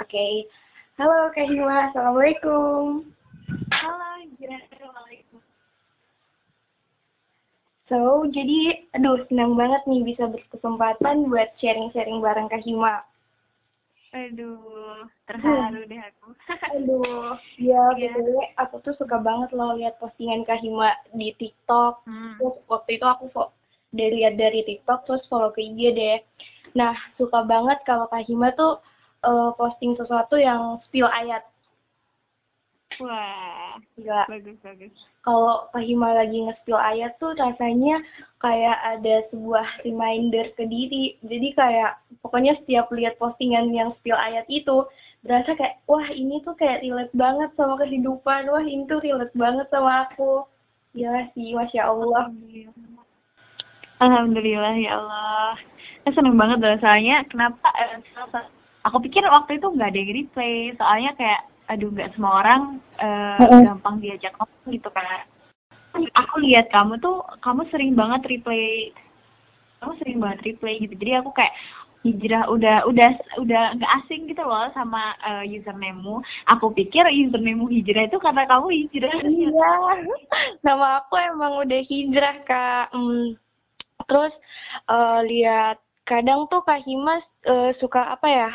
Oke. Halo Kak Assalamualaikum. Halo, Assalamualaikum. So, jadi aduh senang banget nih bisa berkesempatan buat sharing-sharing bareng Kak Hima. Aduh, terharu deh aku. Aduh, ya Iya. BTW aku tuh suka banget loh lihat postingan Kak Hima di TikTok. Hmm. Terus waktu itu aku fo- dari lihat dari TikTok terus follow ke IG deh. Nah, suka banget kalau Kak Hima tuh eh, posting sesuatu yang spill ayat. Wah, Gila. bagus bagus. Kalau lagi nge-spill ayat tuh rasanya kayak ada sebuah reminder ke diri. Jadi kayak pokoknya setiap lihat postingan yang spill ayat itu berasa kayak wah ini tuh kayak relate banget sama kehidupan. Wah ini tuh relate banget sama aku. Gila sih, Masya Allah. Alhamdulillah. Ya Allah. Saya seneng banget loh soalnya kenapa eh, aku pikir waktu itu nggak ada yang replay soalnya kayak aduh nggak semua orang eh, Heeh. gampang diajak ngomong gitu kan. Aku lihat kamu tuh kamu sering banget replay kamu sering banget replay gitu jadi aku kayak hijrah udah udah udah nggak asing gitu loh sama eh, username-mu. Aku pikir username-mu hijrah itu karena kamu hijrah. Iya, nama aku emang udah hijrah kak. Hmm. Terus eh, lihat kadang tuh Kak Himas eh, suka apa ya?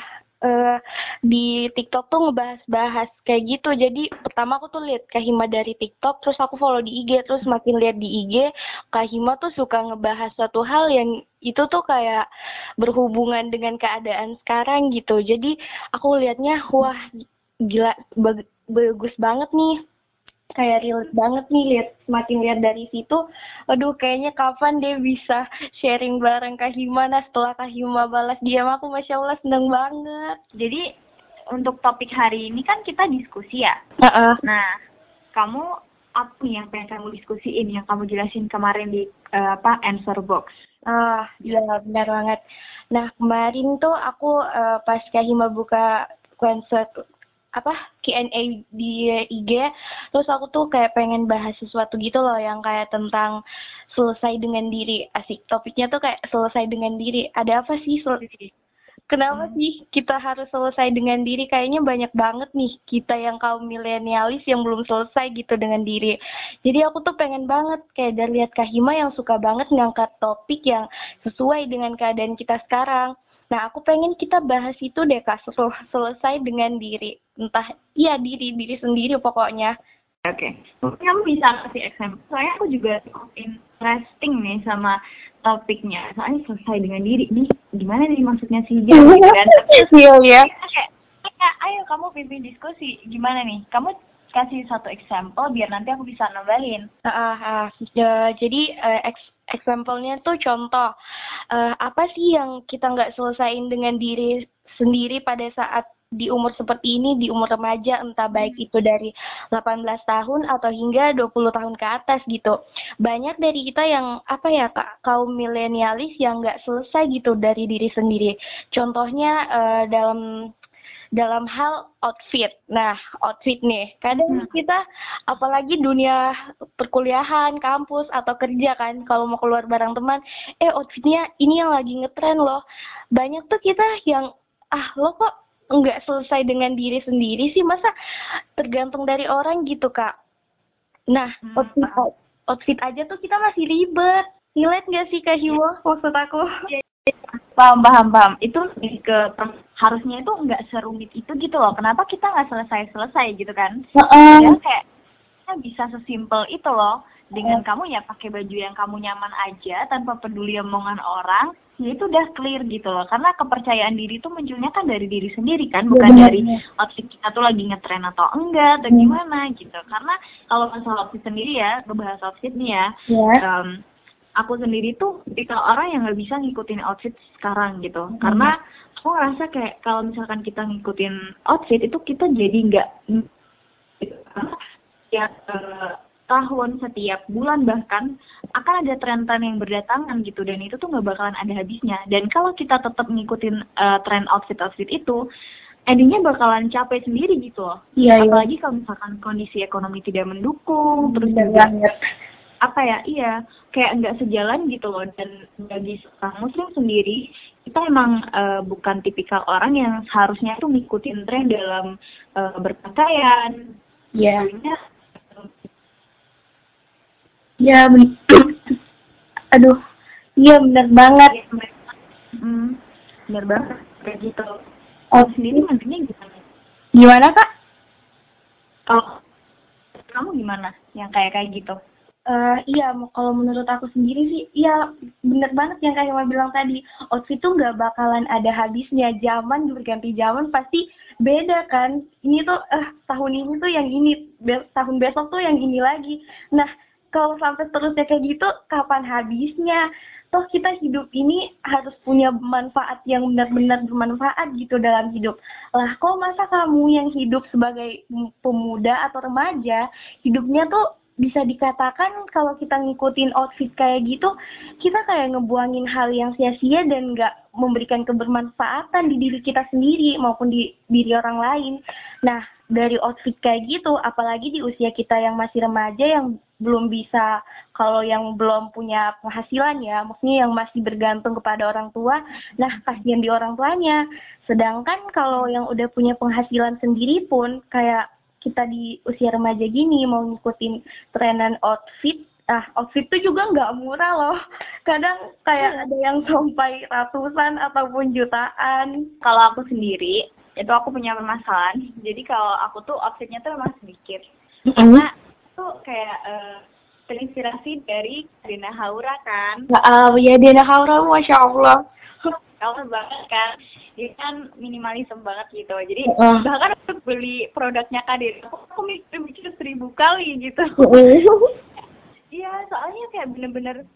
eh di TikTok tuh ngebahas-bahas kayak gitu. Jadi pertama aku tuh lihat Kak Hima dari TikTok, terus aku follow di IG, terus makin lihat di IG, Kak Hima tuh suka ngebahas suatu hal yang itu tuh kayak berhubungan dengan keadaan sekarang gitu. Jadi aku lihatnya wah gila bag- bagus banget nih kayak relate banget nih lihat semakin lihat dari situ aduh kayaknya kapan deh bisa sharing bareng Kak Hima nah setelah Kak Hima balas diam aku Masya Allah seneng banget Jadi untuk topik hari ini kan kita diskusi ya. Heeh. Nah, kamu apa nih yang pengen kamu diskusiin, yang kamu jelasin kemarin di eh, apa answer box? ah iya benar banget nah kemarin tuh aku eh, pas Kak Hima buka konser apa Q&A di IG terus aku tuh kayak pengen bahas sesuatu gitu loh yang kayak tentang selesai dengan diri asik topiknya tuh kayak selesai dengan diri ada apa sih sel- Kenapa sih kita harus selesai dengan diri? Kayaknya banyak banget nih kita yang kaum milenialis yang belum selesai gitu dengan diri. Jadi aku tuh pengen banget kayak dari lihat Kak Hima yang suka banget ngangkat topik yang sesuai dengan keadaan kita sekarang. Nah, aku pengen kita bahas itu deh Kak, sel- selesai dengan diri. Entah, iya diri, diri sendiri pokoknya. Oke, mungkin kamu bisa kasih example. Soalnya aku juga interesting nih sama topiknya. Soalnya selesai dengan diri. Nih, gimana nih maksudnya sih? Kan? Iya, iya. Kita kayak, "Eh, ayo kamu pimpin diskusi. Gimana nih? Kamu kasih satu example biar nanti aku bisa nambahin. Ah, ah, ya, jadi ex- example-nya tuh contoh eh, apa sih yang kita nggak selesaiin dengan diri sendiri pada saat di umur seperti ini di umur remaja entah baik itu dari 18 tahun atau hingga 20 tahun ke atas gitu. Banyak dari kita yang apa ya kak kaum milenialis yang nggak selesai gitu dari diri sendiri. Contohnya eh, dalam dalam hal outfit. Nah, outfit nih, kadang Hmm. kita apalagi dunia perkuliahan, kampus atau kerja kan, kalau mau keluar bareng teman, eh outfitnya ini yang lagi ngetren loh. Banyak tuh kita yang ah lo kok nggak selesai dengan diri sendiri sih, masa tergantung dari orang gitu kak. Nah, Hmm, outfit outfit aja tuh kita masih ribet. Relate nggak sih Kak Himo maksud aku? Paham, paham, paham. Itu lebih ke harusnya itu nggak serumit itu gitu loh. Kenapa kita nggak selesai-selesai gitu kan? Padahal kayak kita bisa sesimpel itu loh. Dengan kamu ya pakai baju yang kamu nyaman aja tanpa peduli omongan orang, ya itu udah clear gitu loh. Karena kepercayaan diri itu munculnya kan dari diri sendiri kan, bukan benar, dari outfit kita tuh lagi ngetren atau enggak atau Hmm. gimana gitu. Karena kalau masalah outfit sendiri ya, ngebahas outfit nih ya, Ya. em, aku sendiri tuh tipikal orang yang nggak bisa ngikutin outfit sekarang gitu karena aku ngerasa kayak kalau misalkan kita ngikutin outfit itu kita jadi nggak gitu. Eh, tahun setiap bulan bahkan akan ada tren-tren yang berdatangan gitu dan itu tuh nggak bakalan ada habisnya dan kalau kita tetap ngikutin eh, tren outfit-outfit itu endingnya bakalan capek sendiri gitu loh Iya, iya. apalagi kalau misalkan kondisi ekonomi tidak mendukung terus Benar juga. Apa ya iya kayak nggak sejalan gitu loh. Dan bagi seorang muslim sendiri kita emang uh, bukan tipikal orang yang seharusnya tuh ngikutin tren dalam uh, berpakaian. Ya yeah. ya aduh iya benar banget. Ya, hmm, benar banget. Kayak gitu. Oh. sendiri mandinya gimana? Gimana kak? Oh kamu gimana? Yang kayak kayak gitu Uh, iya, kalau menurut aku sendiri sih, iya bener banget yang kayak Mama bilang tadi. Outfit tuh nggak bakalan ada habisnya. Zaman berganti zaman pasti beda kan. Ini tuh, eh tahun ini tuh yang ini, be tahun besok tuh yang ini lagi. Nah, kalau sampai terusnya kayak gitu, kapan habisnya? Toh kita hidup ini harus punya manfaat yang benar-benar bermanfaat gitu dalam hidup. Lah, kok masa kamu yang hidup sebagai pemuda atau remaja, hidupnya tuh bisa dikatakan kalau kita ngikutin outfit kayak gitu, kita kayak ngebuangin hal yang sia-sia dan nggak memberikan kebermanfaatan di diri kita sendiri maupun di diri orang lain. Nah, dari outfit kayak gitu, apalagi di usia kita yang masih remaja yang belum bisa, kalau yang belum punya penghasilan ya, maksudnya yang masih bergantung kepada orang tua, nah kasihan di orang tuanya. Sedangkan kalau yang udah punya penghasilan sendiri pun, kayak kita di usia remaja gini mau ngikutin trenan outfit ah outfit tuh juga nggak murah loh. Kadang kayak hmm. ada yang sampai ratusan ataupun jutaan. Kalau aku sendiri itu aku punya permasalahan. Jadi kalau aku tuh outfitnya tuh memang sedikit. Karena tuh kayak uh, terinspirasi dari Dina Haura kan. Ah ya Dina Haura masya Allah. Kalau banget kan dia kan minimalisme banget gitu jadi uh. bahkan untuk beli produknya Kadir aku aku mikir mikir seribu kali gitu iya uh. soalnya kayak bener-bener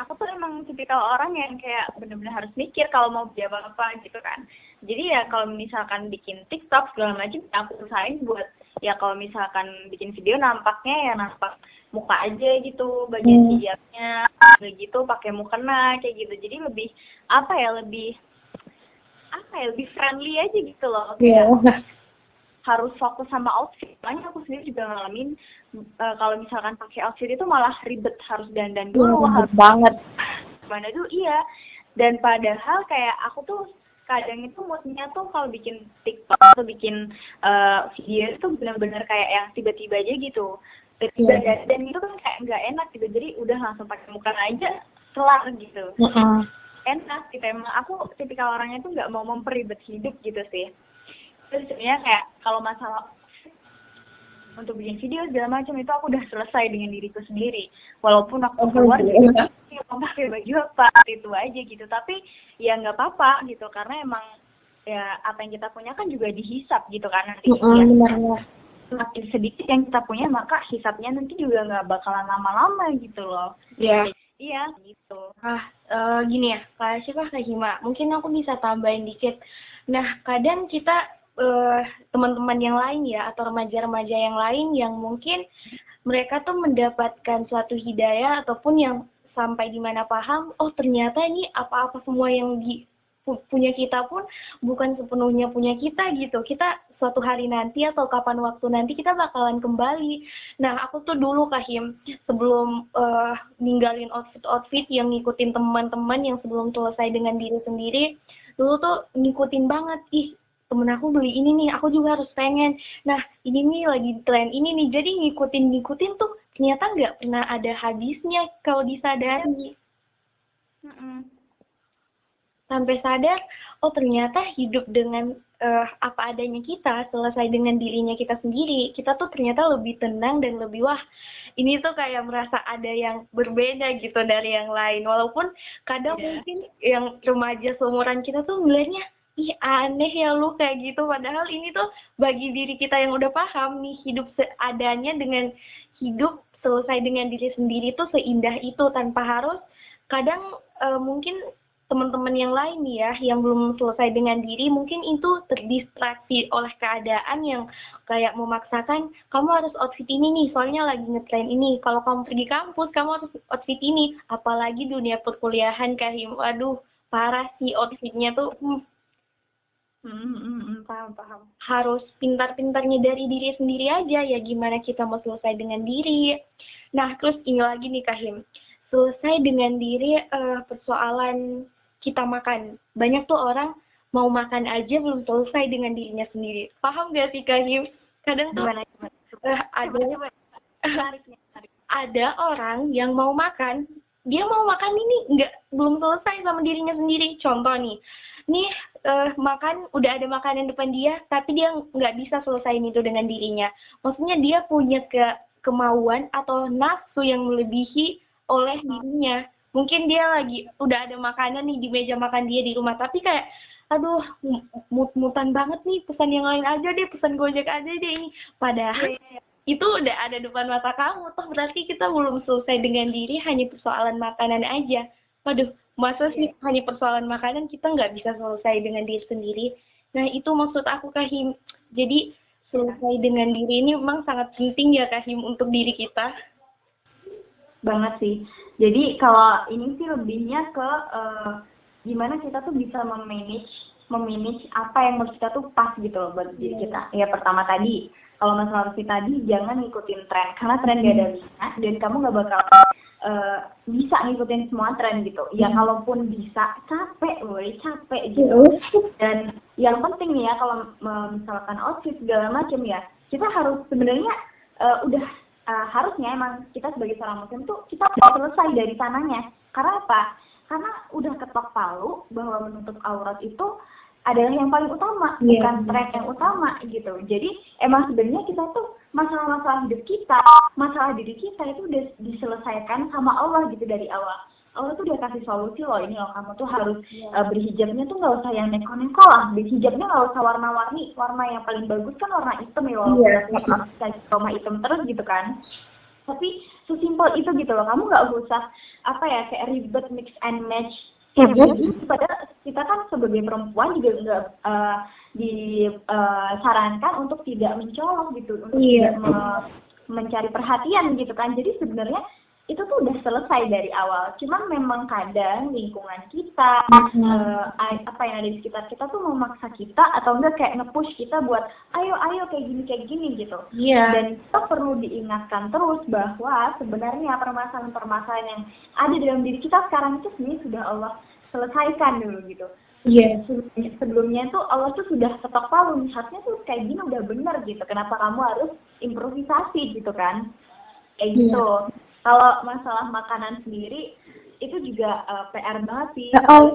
aku tuh emang tipikal orang yang kayak bener-bener harus mikir kalau mau beli apa apa gitu kan jadi ya kalau misalkan bikin TikTok segala macam ya aku usahain buat ya kalau misalkan bikin video nampaknya ya nampak muka aja gitu bagian hmm. hijabnya begitu pakai mukena kayak gitu jadi lebih apa ya lebih apa ya lebih friendly aja gitu loh. Kayak yeah. harus fokus sama outfit. Makanya aku sendiri juga ngalamin uh, kalau misalkan pakai outfit itu malah ribet harus dandan dulu yeah, harus banget. mana dulu. Iya. Dan padahal kayak aku tuh kadang itu moodnya tuh kalau bikin TikTok atau bikin uh, video itu benar-benar kayak yang tiba-tiba aja gitu. Tiba-tiba yeah. dan, dan itu kan kayak nggak enak gitu. Jadi udah langsung pakai muka aja kelar gitu. Uh -uh enak gitu. Emang aku tipikal orangnya tuh nggak mau memperibet hidup gitu sih. Terus sebenarnya kayak kalau masalah untuk bikin video segala macam itu aku udah selesai dengan diriku sendiri. Walaupun aku oh, keluar ya, mau pakai baju apa itu aja gitu. Tapi ya nggak apa-apa gitu karena emang ya apa yang kita punya kan juga dihisap gitu kan nanti. Mm -hmm, ya. semakin sedikit yang kita punya maka hisapnya nanti juga nggak bakalan lama-lama gitu loh. Yeah. Iya, gitu. Ah, uh, gini ya, Kak siapa Kak Hima, mungkin aku bisa tambahin dikit. Nah, kadang kita uh, teman-teman yang lain ya, atau remaja-remaja yang lain yang mungkin mereka tuh mendapatkan suatu hidayah ataupun yang sampai di mana paham, oh ternyata ini apa-apa semua yang di punya kita pun bukan sepenuhnya punya kita gitu. Kita suatu hari nanti atau kapan waktu nanti kita bakalan kembali. Nah, aku tuh dulu Kahim sebelum uh, ninggalin outfit-outfit yang ngikutin teman-teman yang sebelum selesai dengan diri sendiri, dulu tuh ngikutin banget ih temen aku beli ini nih, aku juga harus pengen. Nah, ini nih lagi tren ini nih, jadi ngikutin-ngikutin tuh ternyata nggak pernah ada habisnya kalau disadari. Mm -mm sampai sadar oh ternyata hidup dengan uh, apa adanya kita selesai dengan dirinya kita sendiri kita tuh ternyata lebih tenang dan lebih wah ini tuh kayak merasa ada yang berbeda gitu dari yang lain walaupun kadang yeah. mungkin yang remaja seumuran kita tuh melihatnya ih aneh ya lu kayak gitu padahal ini tuh bagi diri kita yang udah paham nih hidup seadanya dengan hidup selesai dengan diri sendiri tuh seindah itu tanpa harus kadang uh, mungkin teman-teman yang lain ya yang belum selesai dengan diri mungkin itu terdistraksi oleh keadaan yang kayak memaksakan kamu harus outfit ini nih soalnya lagi ngetrend ini kalau kamu pergi kampus kamu harus outfit ini apalagi dunia perkuliahan kahim waduh parah sih outfitnya tuh hmm. Hmm, hmm, hmm, paham, paham. Harus pintar-pintarnya dari diri sendiri aja ya gimana kita mau selesai dengan diri. Nah, terus ini lagi nih Kahim. Selesai dengan diri uh, persoalan kita makan. Banyak tuh orang mau makan aja belum selesai dengan dirinya sendiri. Paham gak sih Kahim? Kadang tuh Gimana, gimana? uh, ada ada orang yang mau makan, dia mau makan ini nggak belum selesai sama dirinya sendiri. Contoh nih, nih uh, makan udah ada makanan depan dia tapi dia nggak bisa selesaiin itu dengan dirinya maksudnya dia punya ke kemauan atau nafsu yang melebihi oleh dirinya mungkin dia lagi udah ada makanan nih di meja makan dia di rumah. Tapi kayak aduh mut-mutan banget nih pesan yang lain aja deh pesan gojek aja deh ini. Padahal yeah. itu udah ada depan mata kamu. Toh berarti kita belum selesai dengan diri hanya persoalan makanan aja. Waduh masa sih yeah. hanya persoalan makanan kita nggak bisa selesai dengan diri sendiri? Nah itu maksud aku Kahim jadi selesai dengan diri ini memang sangat penting ya Kahim untuk diri kita banget sih jadi kalau ini sih lebihnya ke uh, gimana kita tuh bisa memanage memanage apa yang menurut kita tuh pas gitu loh buat diri kita ya pertama tadi kalau masalah Rufi tadi jangan ngikutin tren karena tren gak ada minat dan kamu gak bakal uh, bisa ngikutin semua tren gitu. Ya hmm. kalaupun bisa capek, woi capek gitu. Dan yang penting nih ya kalau misalkan outfit segala macam ya, kita harus sebenarnya uh, udah uh, harusnya emang kita sebagai seorang muslim tuh kita selesai dari sananya. Karena apa? Karena udah ketok palu bahwa menutup aurat itu adalah yang paling utama, yeah. bukan tren yang utama gitu. Jadi emang sebenarnya kita tuh masalah-masalah hidup kita, masalah diri kita itu udah diselesaikan sama Allah gitu dari awal. Allah tuh udah kasih solusi loh ini loh. Kamu tuh harus yeah. uh, berhijabnya tuh nggak usah yang neko-neko lah. Berhijabnya nggak usah warna-warni. Warna yang paling bagus kan warna hitam ya walaupun yeah. warna hitam terus gitu kan. Tapi sesimpel itu gitu loh. Kamu nggak usah apa ya kayak ribet mix and match. Jadi pada kita kan sebagai perempuan juga nggak uh, disarankan uh, untuk tidak mencolok gitu, untuk yeah. tidak me mencari perhatian gitu kan. Jadi sebenarnya itu tuh udah selesai dari awal. Cuman memang kadang lingkungan kita, mm-hmm. uh, apa yang ada di sekitar kita tuh memaksa kita atau enggak kayak nge-push kita buat ayo ayo kayak gini kayak gini gitu. Iya. Yeah. Dan kita perlu diingatkan terus bahwa sebenarnya permasalahan-permasalahan yang ada dalam diri kita sekarang itu sebenarnya sudah Allah selesaikan dulu gitu. Iya. Yeah. Sebelumnya, tuh Allah tuh sudah ketok palu, harusnya tuh kayak gini udah bener gitu. Kenapa kamu harus improvisasi gitu kan? Kayak yeah. gitu. Kalau masalah makanan sendiri itu juga uh, eh, PR banget sih. Oh,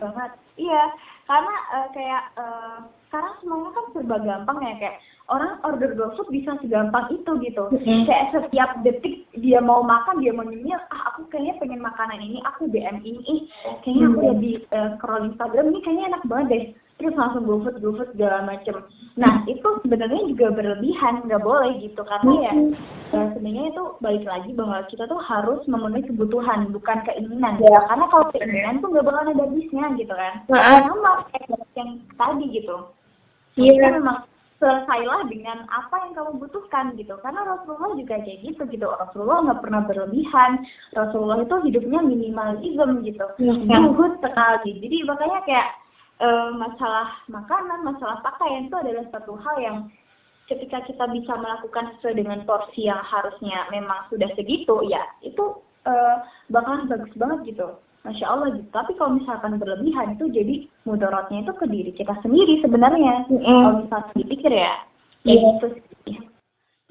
banget. Iya, karena uh, kayak uh, sekarang semuanya kan serba gampang ya kayak orang order GoFood bisa segampang itu gitu. Mm-hmm. Kayak setiap detik dia mau makan, dia mau nyemil, ah aku kayaknya pengen makanan ini, aku DM ini, kayaknya aku lihat di uh, scroll Instagram ini kayaknya enak banget deh. Terus langsung GoFood, GoFood segala macem. Nah itu sebenarnya juga berlebihan, nggak boleh gitu karena ya uh, sebenarnya itu balik lagi bahwa kita tuh harus memenuhi kebutuhan bukan keinginan. Ya. Karena kalau keinginan tuh nggak bakal ada habisnya gitu kan. Sama kayak yang tadi gitu. Iya. Memang selesailah dengan apa yang kamu butuhkan gitu karena Rasulullah juga kayak gitu gitu Rasulullah nggak pernah berlebihan Rasulullah itu hidupnya minimalism gitu luhur iya. sekali jadi makanya kayak masalah makanan masalah pakaian itu adalah satu hal yang ketika kita bisa melakukan sesuai dengan porsi yang harusnya memang sudah segitu ya itu e, bakalan bagus banget gitu Masya Allah gitu. Tapi kalau misalkan berlebihan itu jadi mudaratnya itu ke diri kita sendiri sebenarnya. Mm. Kalau misalkan dipikir ya, ya yeah. gitu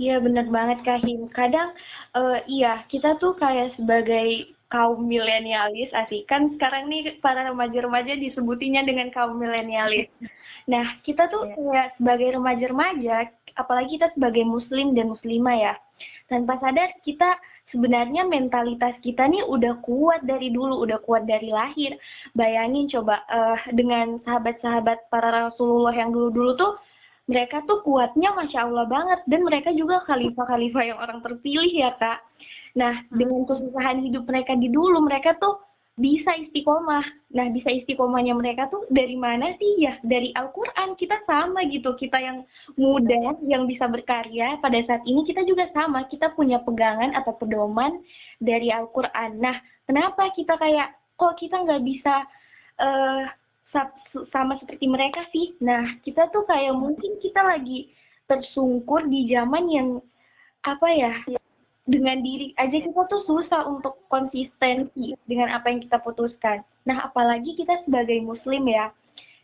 Iya benar banget Kahim. Kadang uh, iya kita tuh kayak sebagai kaum milenialis asik kan sekarang nih para remaja-remaja disebutinya dengan kaum milenialis. Nah kita tuh yeah. kayak sebagai remaja-remaja, apalagi kita sebagai muslim dan muslimah ya, tanpa sadar kita sebenarnya mentalitas kita nih udah kuat dari dulu, udah kuat dari lahir. Bayangin coba uh, dengan sahabat-sahabat para Rasulullah yang dulu-dulu tuh mereka tuh kuatnya masya Allah banget dan mereka juga khalifah-khalifah yang orang terpilih ya kak. Nah dengan kesusahan hidup mereka di dulu mereka tuh bisa istiqomah. Nah, bisa istiqomahnya mereka tuh dari mana sih ya? Dari Al-Quran. Kita sama gitu. Kita yang muda, yang bisa berkarya, pada saat ini kita juga sama. Kita punya pegangan atau pedoman dari Al-Quran. Nah, kenapa kita kayak, kok kita nggak bisa uh, sama seperti mereka sih. Nah, kita tuh kayak mungkin kita lagi tersungkur di zaman yang apa ya? Dengan diri aja kita tuh susah untuk konsistensi dengan apa yang kita putuskan. Nah, apalagi kita sebagai muslim ya.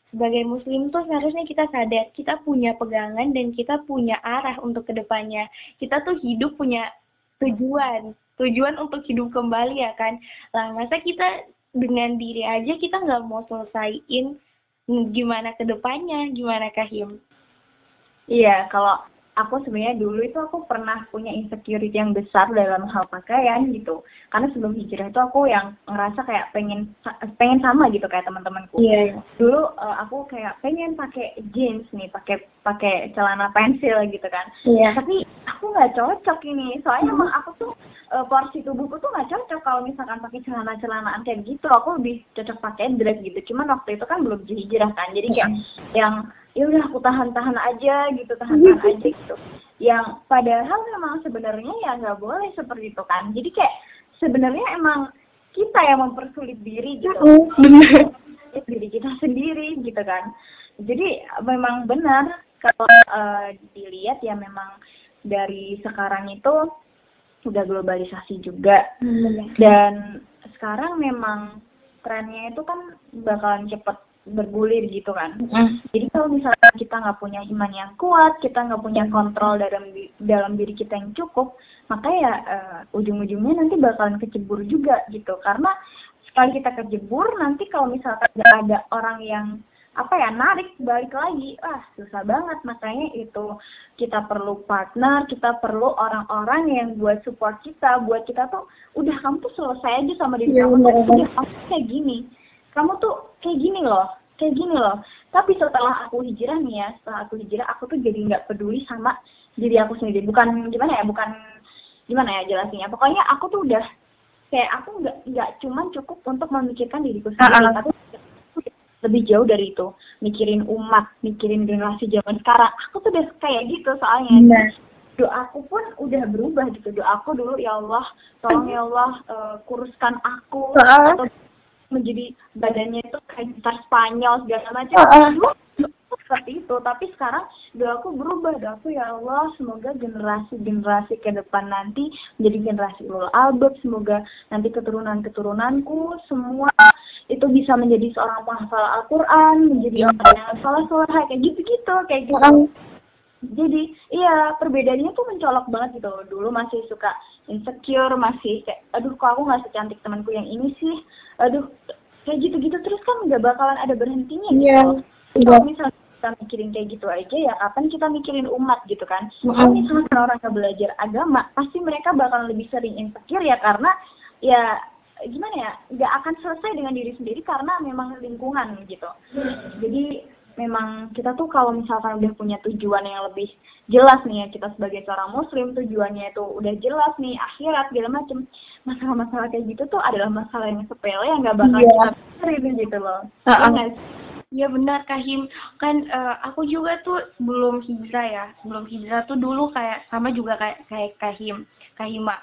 Sebagai muslim tuh seharusnya kita sadar kita punya pegangan dan kita punya arah untuk ke depannya. Kita tuh hidup punya tujuan, tujuan untuk hidup kembali ya kan. Lah, masa kita dengan diri aja kita nggak mau selesaiin gimana ke depannya, gimana Kahim? Iya, kalau aku sebenarnya dulu itu aku pernah punya insecurity yang besar dalam hal pakaian gitu. Karena sebelum hijrah itu aku yang ngerasa kayak pengen pengen sama gitu kayak teman-temanku. Yeah. Iya. dulu uh, aku kayak pengen pakai jeans nih pakai pakai celana pensil gitu kan. Yeah. tapi aku nggak cocok ini. Soalnya emang aku tuh uh, porsi tubuhku tuh nggak cocok kalau misalkan pakai celana celanaan kayak gitu. Aku lebih cocok pakai dress gitu. Cuman waktu itu kan belum hijrah kan. Jadi kayak yang ya udah aku tahan-tahan aja gitu tahan-tahan aja gitu. Yang padahal memang sebenarnya ya nggak boleh seperti itu kan. Jadi kayak sebenarnya emang kita yang mempersulit diri gitu. Benar diri kita sendiri gitu kan. Jadi memang benar kalau uh, dilihat ya memang dari sekarang itu sudah globalisasi juga. Dan sekarang memang trennya itu kan bakalan cepet bergulir gitu kan. Mm. Jadi kalau misalnya kita nggak punya iman yang kuat, kita nggak punya kontrol dalam dalam diri kita yang cukup, maka ya uh, ujung-ujungnya nanti bakalan kecebur juga gitu. Karena sekali kita kecebur, nanti kalau misalkan nggak ada orang yang apa ya narik balik lagi, ah susah banget. Makanya itu kita perlu partner, kita perlu orang-orang yang buat support kita, buat kita tuh udah kamu tuh selesai aja sama diri ya, kamu, udah kamu kayak gini kamu tuh kayak gini loh kayak gini loh. Tapi setelah aku hijrah nih ya setelah aku hijrah aku tuh jadi nggak peduli sama diri aku sendiri. Bukan gimana ya bukan gimana ya jelasnya pokoknya aku tuh udah kayak aku nggak nggak cuman cukup untuk memikirkan diriku sendiri uh -uh. tapi lebih jauh dari itu. Mikirin umat mikirin generasi zaman sekarang. Aku tuh udah kayak gitu soalnya. Nah. doaku pun udah berubah gitu. Doaku dulu ya Allah tolong ya Allah uh, kuruskan aku. Uh -uh. atau menjadi badannya itu kayak gitar Spanyol segala macam. Uh, uh. seperti itu tapi sekarang doaku berubah. Doaku ya Allah semoga generasi generasi ke depan nanti menjadi generasi ulul albab semoga nanti keturunan keturunanku semua itu bisa menjadi seorang penghafal Al-Quran menjadi orang yang salah salah kayak gitu gitu kayak gitu. Jadi iya perbedaannya tuh mencolok banget gitu dulu masih suka insecure masih kayak aduh kok aku nggak secantik temanku yang ini sih? Aduh kayak gitu-gitu terus kan nggak bakalan ada berhentinya gitu. Yeah. kalau misalnya kita mikirin kayak gitu aja ya kapan kita mikirin umat gitu kan? Kalau misalnya orang nggak belajar agama pasti mereka bakalan lebih sering insecure ya karena ya gimana ya nggak akan selesai dengan diri sendiri karena memang lingkungan gitu. Jadi memang kita tuh kalau misalkan udah punya tujuan yang lebih jelas nih ya kita sebagai seorang muslim tujuannya itu udah jelas nih akhirat segala macem. Masalah-masalah kayak gitu tuh adalah masalah yang sepele yang gak bakal yeah. kita pikirin gitu loh. Uh -uh. Iya benar Kahim kan uh, aku juga tuh sebelum hijrah ya sebelum hijrah tuh dulu kayak sama juga kayak kayak Kahim Kahima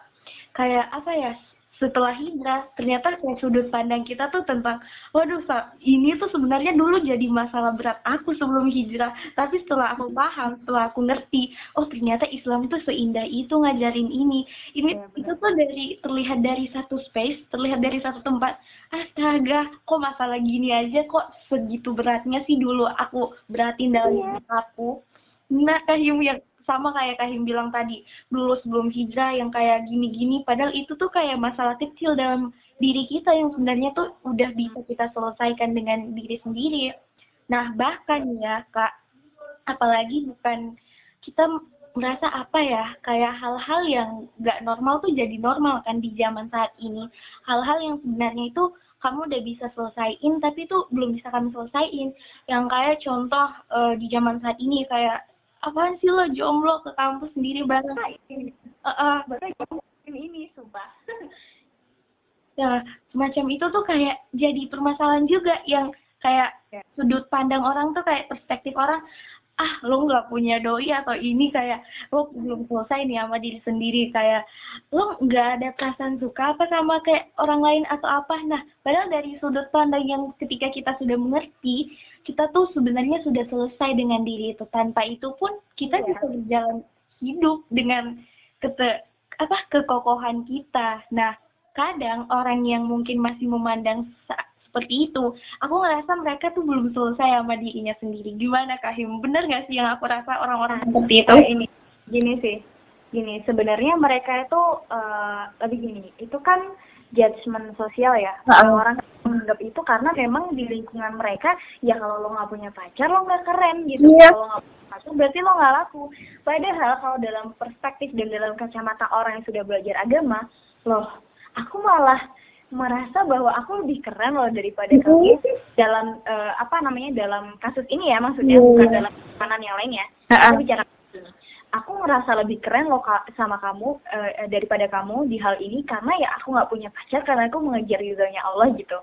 kayak apa ya setelah hijrah ternyata kayak sudut pandang kita tuh tentang waduh ini tuh sebenarnya dulu jadi masalah berat aku sebelum hijrah tapi setelah aku paham setelah aku ngerti oh ternyata Islam itu seindah itu ngajarin ini. Ini ya, itu tuh dari terlihat dari satu space terlihat dari satu tempat astaga kok masalah gini aja kok segitu beratnya sih dulu aku beratin dalam ya. aku? Nah kayak yang sama kayak Kahim bilang tadi dulu sebelum hijrah yang kayak gini-gini padahal itu tuh kayak masalah kecil dalam diri kita yang sebenarnya tuh udah bisa kita selesaikan dengan diri sendiri. Nah bahkan ya kak apalagi bukan kita merasa apa ya kayak hal-hal yang gak normal tuh jadi normal kan di zaman saat ini. Hal-hal yang sebenarnya itu kamu udah bisa selesaiin tapi tuh belum bisa kamu selesaiin. Yang kayak contoh uh, di zaman saat ini kayak apaan sih lo jomblo ke kampus sendiri bareng? Uh, uh, ini ini sumpah. Ya semacam itu tuh kayak jadi permasalahan juga yang kayak ya. sudut pandang orang tuh kayak perspektif orang ah lo nggak punya doi atau ini kayak lo belum selesai nih sama diri sendiri. Kayak lo nggak ada perasaan suka apa sama kayak orang lain atau apa? Nah padahal dari sudut pandang yang ketika kita sudah mengerti kita tuh sebenarnya sudah selesai dengan diri itu. Tanpa itu pun kita yeah. bisa berjalan hidup dengan kete apa kekokohan kita. Nah kadang orang yang mungkin masih memandang seperti itu aku ngerasa mereka tuh belum selesai sama dirinya sendiri. Gimana Kahim bener gak sih yang aku rasa orang-orang seperti itu. ini? Gini sih. Gini sebenarnya mereka itu uh, lebih gini itu kan judgement sosial ya. Orang-orang menganggap itu karena memang di lingkungan mereka ya kalau lo nggak punya pacar lo nggak keren gitu. Yeah. kalau nggak punya pacar berarti lo nggak laku. Padahal kalau dalam perspektif dan dalam kacamata orang yang sudah belajar agama loh aku malah merasa bahwa aku lebih keren loh daripada kamu dalam uh, apa namanya dalam kasus ini ya maksudnya hmm. bukan dalam kanan yang lain ya. Aku bicara aku ngerasa lebih keren loh sama kamu uh, daripada kamu di hal ini karena ya aku nggak punya pacar karena aku mengejar ridhonya Allah gitu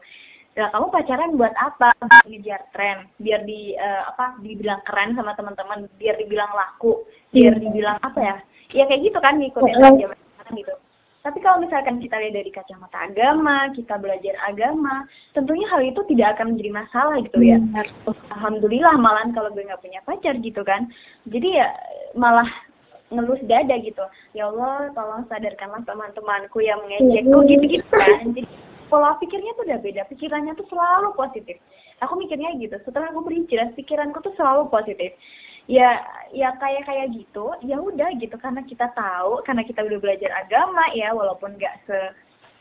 Nah, kamu pacaran buat apa? Ngejar tren, biar di uh, apa? Dibilang keren sama teman-teman, biar dibilang laku, biar hmm. dibilang apa ya? Ya kayak gitu kan ngikutin zaman sekarang gitu. Tapi kalau misalkan kita lihat dari kacamata agama, kita belajar agama, tentunya hal itu tidak akan menjadi masalah gitu ya. Oh, Alhamdulillah malah kalau gue nggak punya pacar gitu kan. Jadi ya malah ngelus dada gitu. Ya Allah, tolong sadarkanlah teman-temanku yang mengejekku gitu-gitu kan. Jadi pola pikirnya tuh udah beda, pikirannya tuh selalu positif. Aku mikirnya gitu, setelah aku berhijrah, pikiranku tuh selalu positif ya ya kayak kayak gitu ya udah gitu karena kita tahu karena kita udah belajar agama ya walaupun nggak se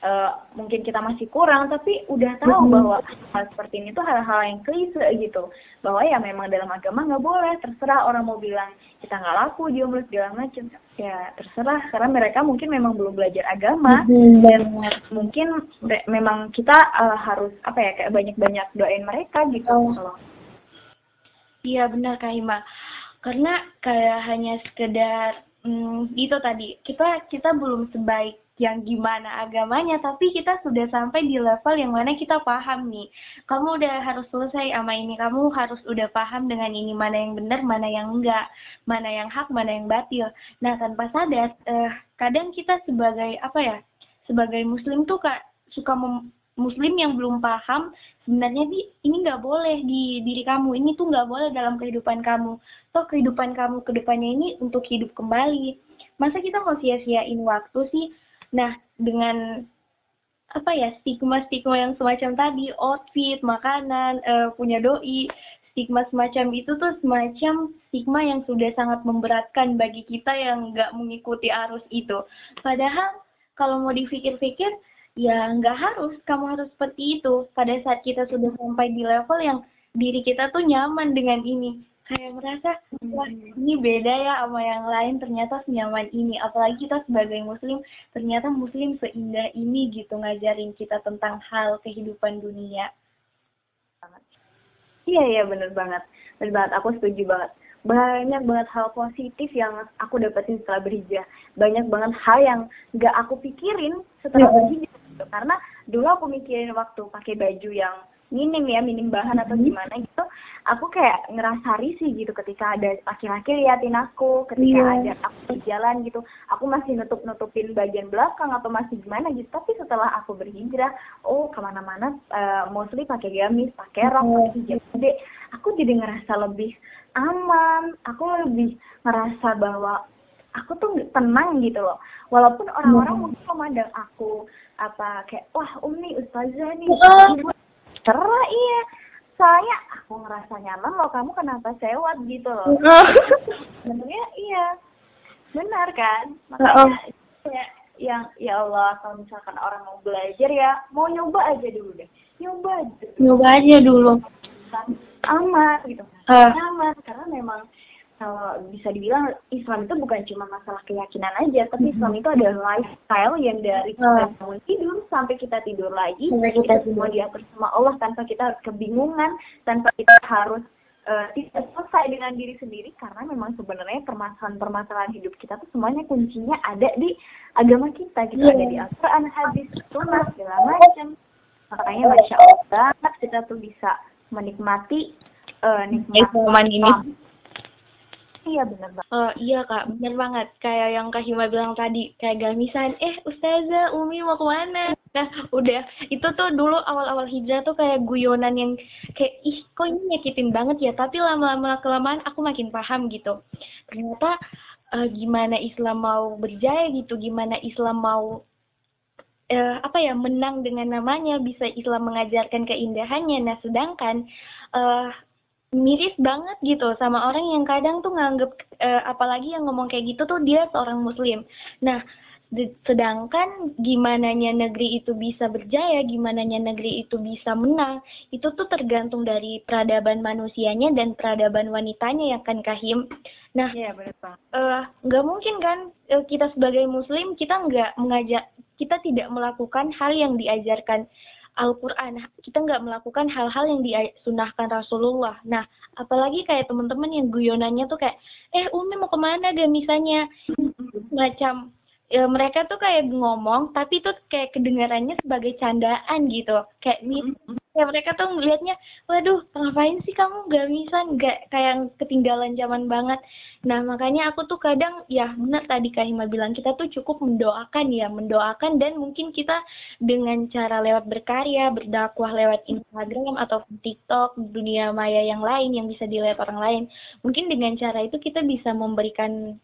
uh, mungkin kita masih kurang tapi udah tahu bahwa hal seperti ini tuh hal-hal yang klise gitu. Bahwa ya memang dalam agama nggak boleh terserah orang mau bilang kita nggak laku jomblo segala macam. Ya terserah karena mereka mungkin memang belum belajar agama. Mm-hmm. dan mungkin memang kita uh, harus apa ya kayak banyak-banyak doain mereka gitu. Oh. Iya benar Kak Hima karena kayak hanya sekedar hmm, gitu tadi. Kita kita belum sebaik yang gimana agamanya tapi kita sudah sampai di level yang mana kita paham nih. Kamu udah harus selesai sama ini kamu harus udah paham dengan ini mana yang benar mana yang enggak mana yang hak mana yang batil. Nah tanpa sadar eh, kadang kita sebagai apa ya sebagai muslim tuh kak suka mem muslim yang belum paham sebenarnya di ini nggak boleh di diri kamu ini tuh nggak boleh dalam kehidupan kamu. Toh kehidupan kamu ke depannya ini untuk hidup kembali. Masa kita mau sia-siain waktu sih nah dengan apa ya stigma-stigma yang semacam tadi outfit makanan uh, punya doi stigma semacam itu tuh semacam stigma yang sudah sangat memberatkan bagi kita yang nggak mengikuti arus itu. Padahal kalau mau dipikir-pikir ya nggak harus kamu harus seperti itu. Pada saat kita sudah sampai di level yang diri kita tuh nyaman dengan ini kayak merasa wah ini beda ya sama yang lain ternyata senyaman ini. Apalagi kita sebagai muslim ternyata muslim seindah ini gitu ngajarin kita tentang hal kehidupan dunia. Iya iya bener banget. Bener banget aku setuju banget. Banyak banget hal positif yang aku dapetin setelah berhijrah. Banyak banget hal yang nggak aku pikirin setelah yeah. berhijrah gitu. Karena dulu aku mikirin waktu pakai baju yang minim ya minim bahan atau mm-hmm. gimana gitu aku kayak ngerasa risih gitu ketika ada laki-laki liatin aku ketika yeah. ada aku di jalan gitu. Aku masih nutup nutupin bagian belakang atau masih gimana gitu. Tapi setelah aku berhijrah oh ke mana-mana uh, mostly pakai gamis pakai rok mm-hmm. pakai hijab gede. Aku jadi ngerasa lebih aman. Aku lebih ngerasa bahwa aku tuh tenang gitu loh. Walaupun orang-orang hmm. mungkin memandang aku apa kayak wah umi ustazah nih cerah iya soalnya aku ngerasa nyaman loh kamu kenapa sewat gitu loh. Sebenarnya iya benar kan? Makanya uh. ya yang ya Allah kalau misalkan orang mau belajar ya mau nyoba aja dulu deh. Nyoba aja. Nyoba aja dulu. Aman gitu. Uh. nyaman karena memang kalau bisa dibilang Islam itu bukan cuma masalah keyakinan aja, tapi mm-hmm. Islam itu adalah lifestyle yang dari kita bangun tidur sampai kita tidur lagi, sampai kita itu semua diatur sama Allah tanpa kita kebingungan, tanpa kita harus uh, tidak selesai dengan diri sendiri karena memang sebenarnya permasalahan-permasalahan hidup kita tuh semuanya kuncinya ada di agama kita gitu yeah. ada di Al-Quran, hadis, sunnah segala macam. Makanya masya Allah banget kita tuh bisa menikmati uh, nikmat ini Iya benar banget. Uh, iya kak, benar banget. Kayak yang Kak Hima bilang tadi, kayak gamisan, eh Ustazah, Umi mau ke mana? Nah udah, itu tuh dulu awal-awal hijrah tuh kayak guyonan yang kayak, ih kok ini nyakitin banget ya, tapi lama-lama kelamaan aku makin paham gitu. Ternyata uh, gimana Islam mau berjaya gitu, gimana Islam mau uh, apa ya menang dengan namanya bisa Islam mengajarkan keindahannya nah sedangkan uh, miris banget gitu sama orang yang kadang tuh nganggep uh, apalagi yang ngomong kayak gitu tuh dia seorang muslim. Nah, sedangkan gimana negeri itu bisa berjaya, gimana negeri itu bisa menang, itu tuh tergantung dari peradaban manusianya dan peradaban wanitanya ya kan Kahim. Nah, ya, benar uh, nggak mungkin kan uh, kita sebagai muslim kita nggak mengajak, kita tidak melakukan hal yang diajarkan Al-Quran. Kita nggak melakukan hal-hal yang disunahkan Rasulullah. Nah, apalagi kayak teman-teman yang guyonannya tuh kayak, eh Umi mau ke mana gak misalnya? Macam ya, mereka tuh kayak ngomong tapi itu kayak kedengarannya sebagai candaan gitu kayak ya mereka tuh melihatnya waduh ngapain sih kamu gak bisa nggak kayak ketinggalan zaman banget nah makanya aku tuh kadang ya benar tadi Kak Hima bilang kita tuh cukup mendoakan ya mendoakan dan mungkin kita dengan cara lewat berkarya berdakwah lewat Instagram atau TikTok dunia maya yang lain yang bisa dilihat orang lain mungkin dengan cara itu kita bisa memberikan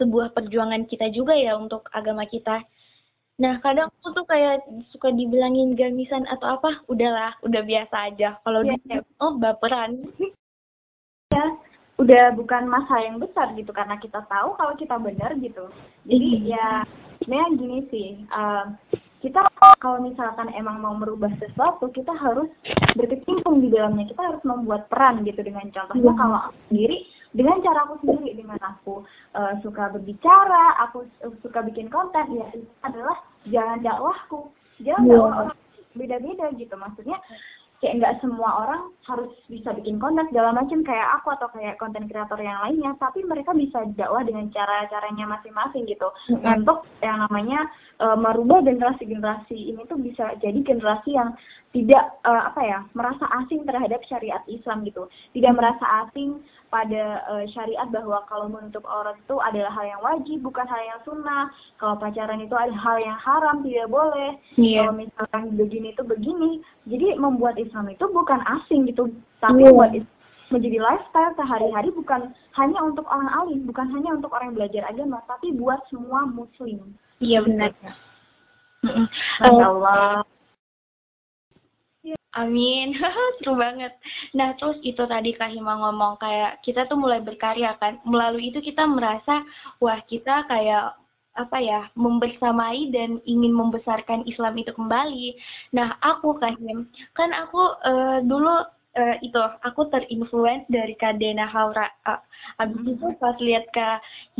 sebuah perjuangan kita juga ya untuk agama kita. Nah, kadang aku tuh kayak suka dibilangin gamisan atau apa, udahlah, udah biasa aja. Kalau yeah. dia, oh baperan. Ya, udah bukan masa yang besar gitu, karena kita tahu kalau kita benar gitu. Jadi iya. ya, sebenarnya gini sih, uh, kita kalau misalkan emang mau merubah sesuatu kita harus berkecimpung di dalamnya kita harus membuat peran gitu dengan contohnya yeah. kalau aku sendiri dengan cara aku sendiri dengan aku uh, suka berbicara aku suka bikin konten ya itu adalah jalan dakwahku. Jalan yeah. dakwah beda-beda gitu. Maksudnya kayak nggak semua orang harus bisa bikin konten segala macam kayak aku atau kayak konten kreator yang lainnya. Tapi mereka bisa dakwah dengan cara caranya masing-masing gitu. Mm-hmm. untuk yang namanya uh, merubah generasi generasi ini tuh bisa jadi generasi yang tidak uh, apa ya merasa asing terhadap syariat Islam gitu. Tidak merasa asing pada uh, syariat bahwa kalau menutup aurat itu adalah hal yang wajib bukan hal yang sunnah. Kalau pacaran itu adalah hal yang haram tidak boleh. Yeah. kalau misalkan begini itu begini jadi membuat Islam itu bukan asing gitu. Tapi yeah. buat menjadi lifestyle sehari-hari bukan hanya untuk orang alim bukan hanya untuk orang yang belajar agama tapi buat semua muslim. Iya benar. Masya Allah Amin, seru banget. Nah, terus itu tadi Kak Hima ngomong kayak kita tuh mulai berkarya kan. Melalui itu kita merasa, wah kita kayak apa ya, membersamai dan ingin membesarkan Islam itu kembali. Nah, aku Kak Him, kan aku uh, dulu itu aku terinfluence dari Kadena Haura. Uh, abis itu pas lihat ke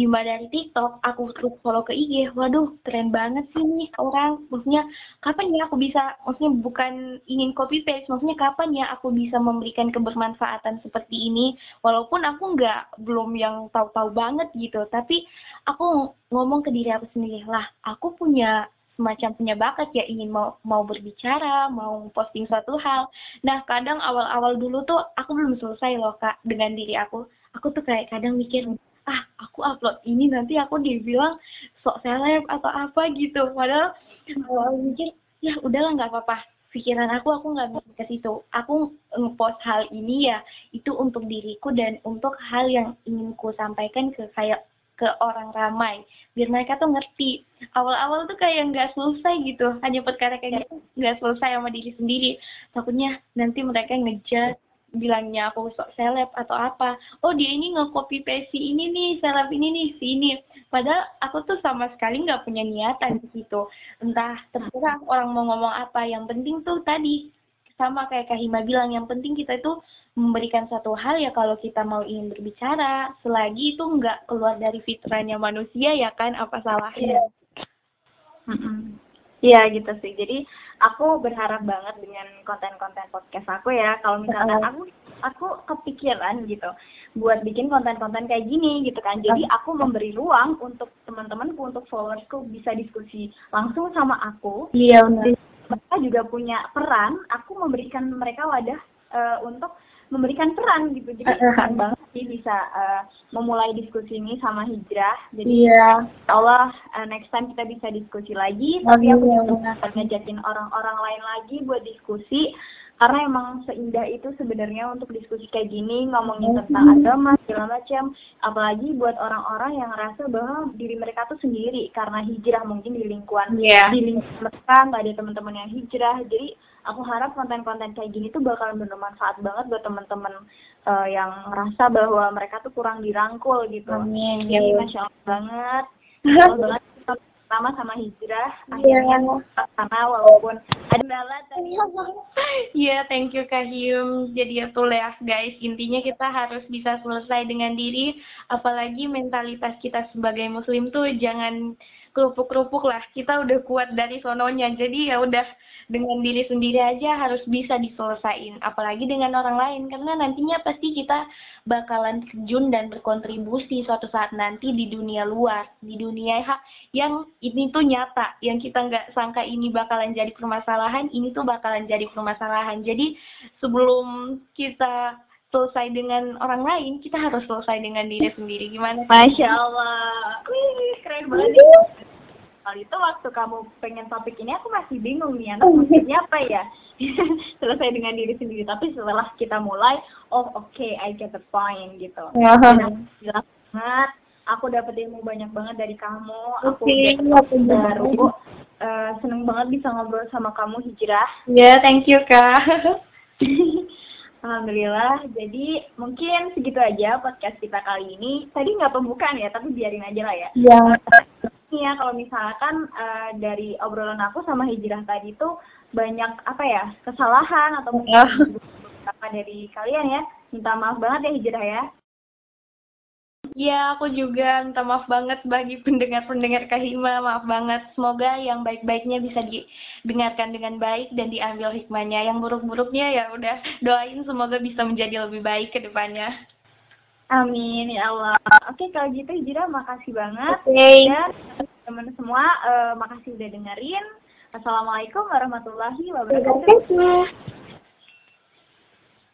Yuma dari TikTok, aku terus follow ke IG. Waduh, keren banget sih nih orang. Maksudnya kapan ya aku bisa, maksudnya bukan ingin copy paste, maksudnya kapan ya aku bisa memberikan kebermanfaatan seperti ini. Walaupun aku nggak belum yang tahu-tahu banget gitu, tapi aku ngomong ke diri aku sendiri lah, aku punya semacam punya bakat ya ingin mau mau berbicara, mau posting suatu hal. Nah, kadang awal-awal dulu tuh aku belum selesai loh Kak dengan diri aku. Aku tuh kayak kadang mikir, ah aku upload ini nanti aku dibilang sok seleb atau apa gitu. Padahal awal mikir, ya udahlah nggak apa-apa. Pikiran aku aku nggak mikir ke situ. Aku ngepost hal ini ya itu untuk diriku dan untuk hal yang ingin ku sampaikan ke kayak ke orang ramai biar mereka tuh ngerti. Awal-awal tuh kayak nggak selesai gitu. Hanya perkara kayak gitu nggak selesai sama diri sendiri. Takutnya nanti mereka ngejar bilangnya aku sok seleb atau apa. Oh dia ini nge-copy paste ini nih seleb ini nih si ini. Padahal aku tuh sama sekali nggak punya niatan di situ. Entah terserah orang mau ngomong apa. Yang penting tuh tadi sama kayak Kak Hima bilang yang penting kita itu memberikan satu hal ya kalau kita mau ingin berbicara selagi itu nggak keluar dari fitrahnya manusia ya kan apa salahnya Iya gitu sih. Jadi aku berharap banget dengan konten-konten podcast aku ya. Kalau misalnya aku aku kepikiran gitu buat bikin konten-konten kayak gini gitu kan. Jadi aku memberi ruang untuk teman-temanku, untuk followersku bisa diskusi langsung sama aku. Iya benar. Mereka juga punya peran. Aku memberikan mereka wadah uh, untuk memberikan peran gitu. Jadi keren banget sih bisa uh, memulai diskusi ini sama hijrah. Jadi Iya. Allah uh, next time kita bisa diskusi lagi. Tapi aku juga Allah. ngajakin orang-orang lain lagi buat diskusi. Karena emang seindah itu sebenarnya untuk diskusi kayak gini ngomongin tentang agama segala macam. Apalagi buat orang-orang yang ngerasa bahwa diri mereka tuh sendiri. Karena hijrah mungkin di lingkungan Iya. di lingkungan mereka nggak ada teman-teman yang hijrah. Jadi aku harap konten-konten kayak gini tuh bakalan bermanfaat banget buat teman-teman eh, yang ngerasa bahwa mereka tuh kurang dirangkul gitu Amin, ya masya Allah banget banget pertama sama hijrah akhirnya Iya. karena walaupun ada tadi Iya, thank you Kak Hyum. Jadi ya tuh ya guys, intinya kita harus bisa selesai dengan diri, apalagi mentalitas kita sebagai muslim tuh jangan kerupuk-kerupuk lah. Kita udah kuat dari sononya. Jadi ya udah dengan diri sendiri aja harus bisa diselesain, apalagi dengan orang lain karena nantinya pasti kita bakalan terjun dan berkontribusi suatu saat nanti di dunia luar, di dunia yang ini tuh nyata, yang kita nggak sangka ini bakalan jadi permasalahan, ini tuh bakalan jadi permasalahan. Jadi sebelum kita selesai dengan orang lain, kita harus selesai dengan diri sendiri. Gimana? Masya Allah wih keren banget kali itu waktu kamu pengen topik ini aku masih bingung nih anak maksudnya apa ya selesai dengan diri sendiri tapi setelah kita mulai oh oke I get the point gitu Ya. Dan jelas banget aku dapet ilmu banyak banget dari kamu aku Oke, udah aku baru eh, seneng banget bisa ngobrol sama kamu hijrah Ya, thank you Kak. Alhamdulillah, jadi mungkin segitu aja podcast kita kali ini. Tadi nggak pembukaan ya, tapi biarin aja lah ya. Ya. Ini ya kalau misalkan eh, dari obrolan aku sama hijrah tadi tuh banyak apa ya kesalahan atau mungkin Ya. beberapa dari kalian ya. Minta maaf banget ya hijrah ya. Ya, aku juga minta maaf banget bagi pendengar-pendengar Kahima, maaf banget. Semoga yang baik-baiknya bisa didengarkan dengan baik dan diambil hikmahnya. Yang buruk-buruknya ya udah doain semoga bisa menjadi lebih baik ke depannya. Amin ya Allah. Oke kalau gitu hijrah makasih banget. Oke. Dan teman-teman semua eh, makasih udah dengerin. Assalamualaikum warahmatullahi wabarakatuh. Terima kasih.